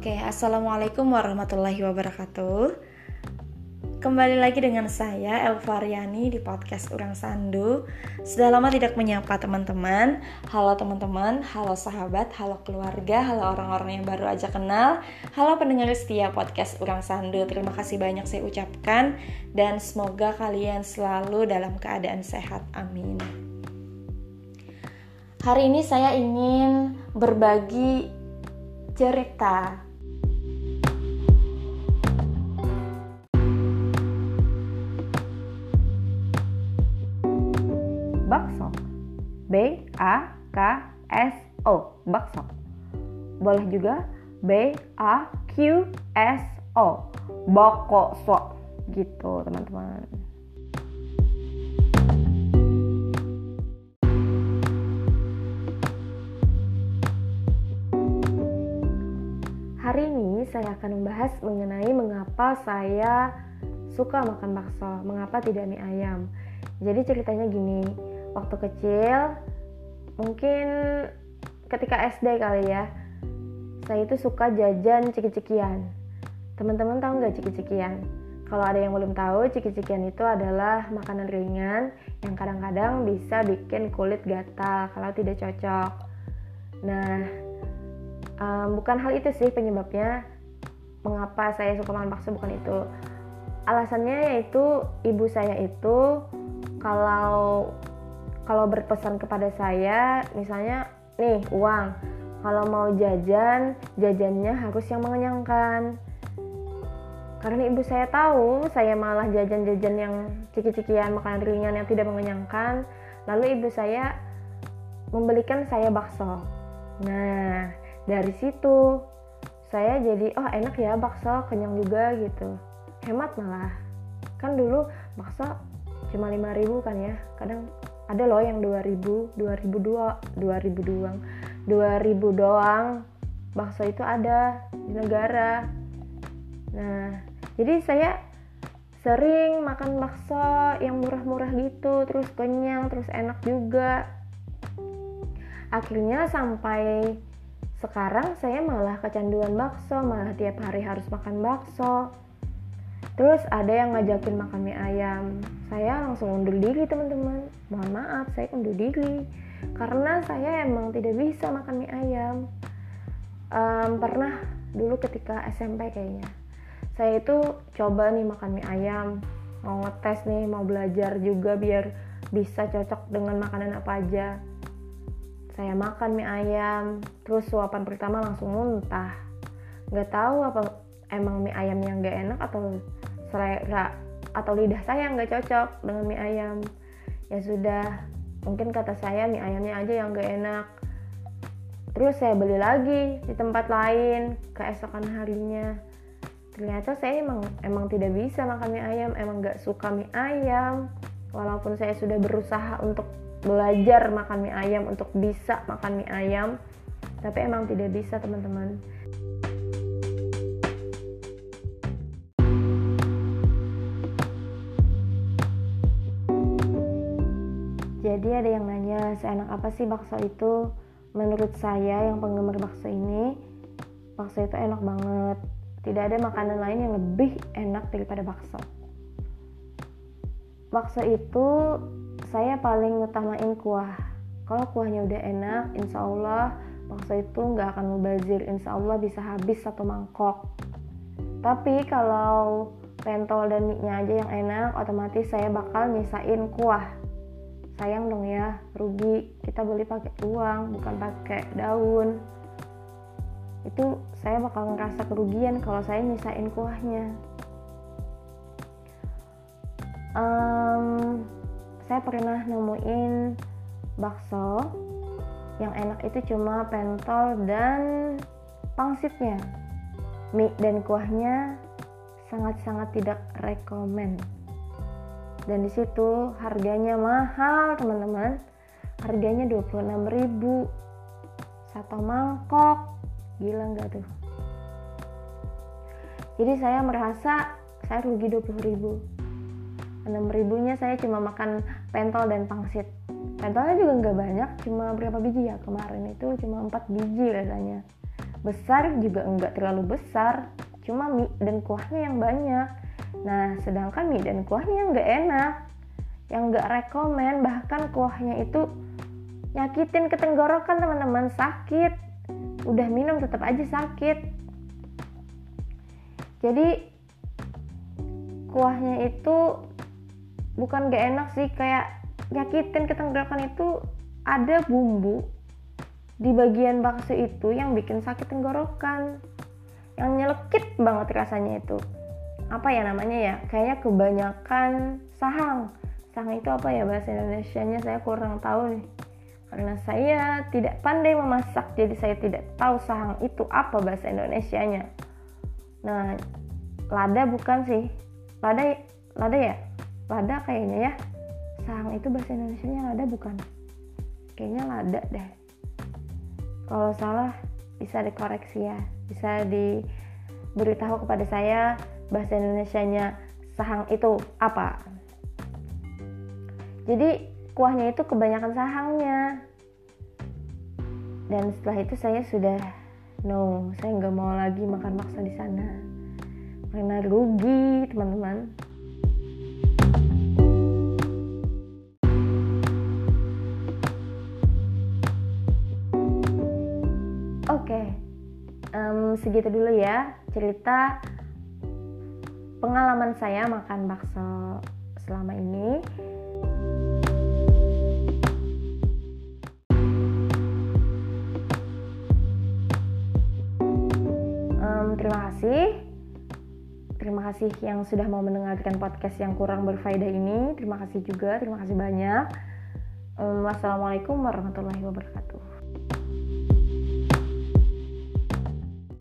Oke, Assalamualaikum warahmatullahi wabarakatuh. Kembali lagi dengan saya, Elvariani di podcast Urang Sandu. Sudah lama tidak menyapa teman-teman. Halo teman-teman, halo sahabat, halo keluarga, halo orang-orang yang baru aja kenal. Halo pendengar setia podcast Urang Sandu. Terima kasih banyak saya ucapkan. Dan semoga kalian selalu dalam keadaan sehat, amin. Hari ini saya ingin berbagi cerita. A K S O. Bakso. Boleh juga B A Q S O. Bokso. Gitu, teman-teman. Hari ini saya akan membahas mengenai mengapa saya suka makan bakso, mengapa tidak mie ayam. Jadi ceritanya gini, waktu kecil mungkin ketika SD kali ya, saya itu suka jajan ciki-cikian. Teman-teman tahu nggak ciki-cikian? Kalau ada yang belum tahu, ciki-cikian itu adalah makanan ringan yang kadang-kadang bisa bikin kulit gatal kalau tidak cocok. Nah, um, bukan hal itu sih penyebabnya mengapa saya suka makan bakso bukan itu alasannya yaitu ibu saya itu kalau kalau berpesan kepada saya misalnya nih uang. Kalau mau jajan jajannya harus yang mengenyangkan. Karena ibu saya tahu saya malah jajan-jajan yang ciki-cikian makanan ringan yang tidak mengenyangkan. Lalu ibu saya membelikan saya bakso. Nah dari situ saya jadi oh enak ya bakso kenyang juga gitu. Hemat malah. Kan dulu bakso cuma 5000 kan ya. Kadang ada loh yang 2000 2000 dua 2000 doang 2000 doang. Bakso itu ada di negara. Nah jadi saya sering makan bakso yang murah-murah gitu terus kenyang terus enak juga. Akhirnya sampai sekarang saya malah kecanduan bakso, malah tiap hari harus makan bakso. Terus ada yang ngajakin makan mie ayam. Saya langsung undur diri teman-teman. Mohon maaf, saya undur diri. Karena saya emang tidak bisa makan mie ayam. Um, pernah dulu ketika SMP kayaknya. Saya itu coba nih makan mie ayam. Mau ngetes nih, mau belajar juga biar bisa cocok dengan makanan apa aja saya makan mie ayam terus suapan pertama langsung muntah nggak tahu apa emang mie ayam yang nggak enak atau selera atau lidah saya nggak cocok dengan mie ayam. Ya sudah mungkin kata saya mie ayamnya aja yang nggak enak. Terus saya beli lagi di tempat lain keesokan harinya. Ternyata saya emang emang tidak bisa makan mie ayam emang nggak suka mie ayam. Walaupun saya sudah berusaha untuk belajar makan mie ayam untuk bisa makan mie ayam tapi emang tidak bisa teman-teman jadi ada yang nanya seenak apa sih bakso itu? Menurut saya yang penggemar bakso ini bakso itu enak banget. Tidak ada makanan lain yang lebih enak daripada bakso. Bakso itu saya paling ngutamain kuah. Kalau kuahnya udah enak insya Allah bakso itu nggak akan mubazir. Insya Allah bisa habis satu mangkok. Tapi kalau pentol dan mie nya aja yang enak otomatis saya bakal nyisain kuah sayang dong ya rugi. Kita beli pakai uang bukan pakai daun. Itu saya bakal ngerasa kerugian kalau saya nyisain kuahnya. Um, saya pernah nemuin bakso yang enak itu cuma pentol dan pangsitnya. Mie dan kuahnya sangat-sangat tidak rekomen dan di situ harganya mahal teman-teman. Harganya 26.000 satu mangkok. Gila nggak tuh? Jadi saya merasa saya rugi 20.000 enam ribunya saya cuma makan pentol dan pangsit. Pentolnya juga nggak banyak cuma berapa biji ya? Kemarin itu cuma empat biji rasanya. Besar juga enggak terlalu besar cuma mie dan kuahnya yang banyak nah sedangkan mie dan kuahnya yang enggak enak yang enggak rekomen bahkan kuahnya itu nyakitin ke tenggorokan teman-teman. Sakit. Udah minum tetap aja sakit. Jadi kuahnya itu bukan gak enak sih. Kayak nyakitin ke tenggorokan itu ada bumbu di bagian bakso itu yang bikin sakit tenggorokan. Yang nyelekit banget rasanya itu apa ya namanya ya kayaknya kebanyakan sahang sahang itu apa ya bahasa Indonesia nya saya kurang tahu nih. Karena saya tidak pandai memasak jadi saya tidak tahu sahang itu apa bahasa Indonesia nya nah lada bukan sih. Lada lada ya? Lada kayaknya ya. Sahang itu bahasa Indonesia nya lada bukan? Kayaknya lada deh. Kalau salah bisa dikoreksi ya. Bisa diberitahu kepada saya bahasa Indonesia nya sahang itu apa? Jadi kuahnya itu kebanyakan sahangnya. Dan setelah itu saya sudah no saya nggak mau lagi makan bakso di sana. Karena rugi teman-teman. Oke, okay. um, segitu dulu ya cerita pengalaman saya makan bakso selama ini. Um, terima kasih. Terima kasih yang sudah mau mendengarkan podcast yang kurang berfaedah ini. Terima kasih juga, terima kasih banyak. Um, wassalamualaikum warahmatullahi wabarakatuh.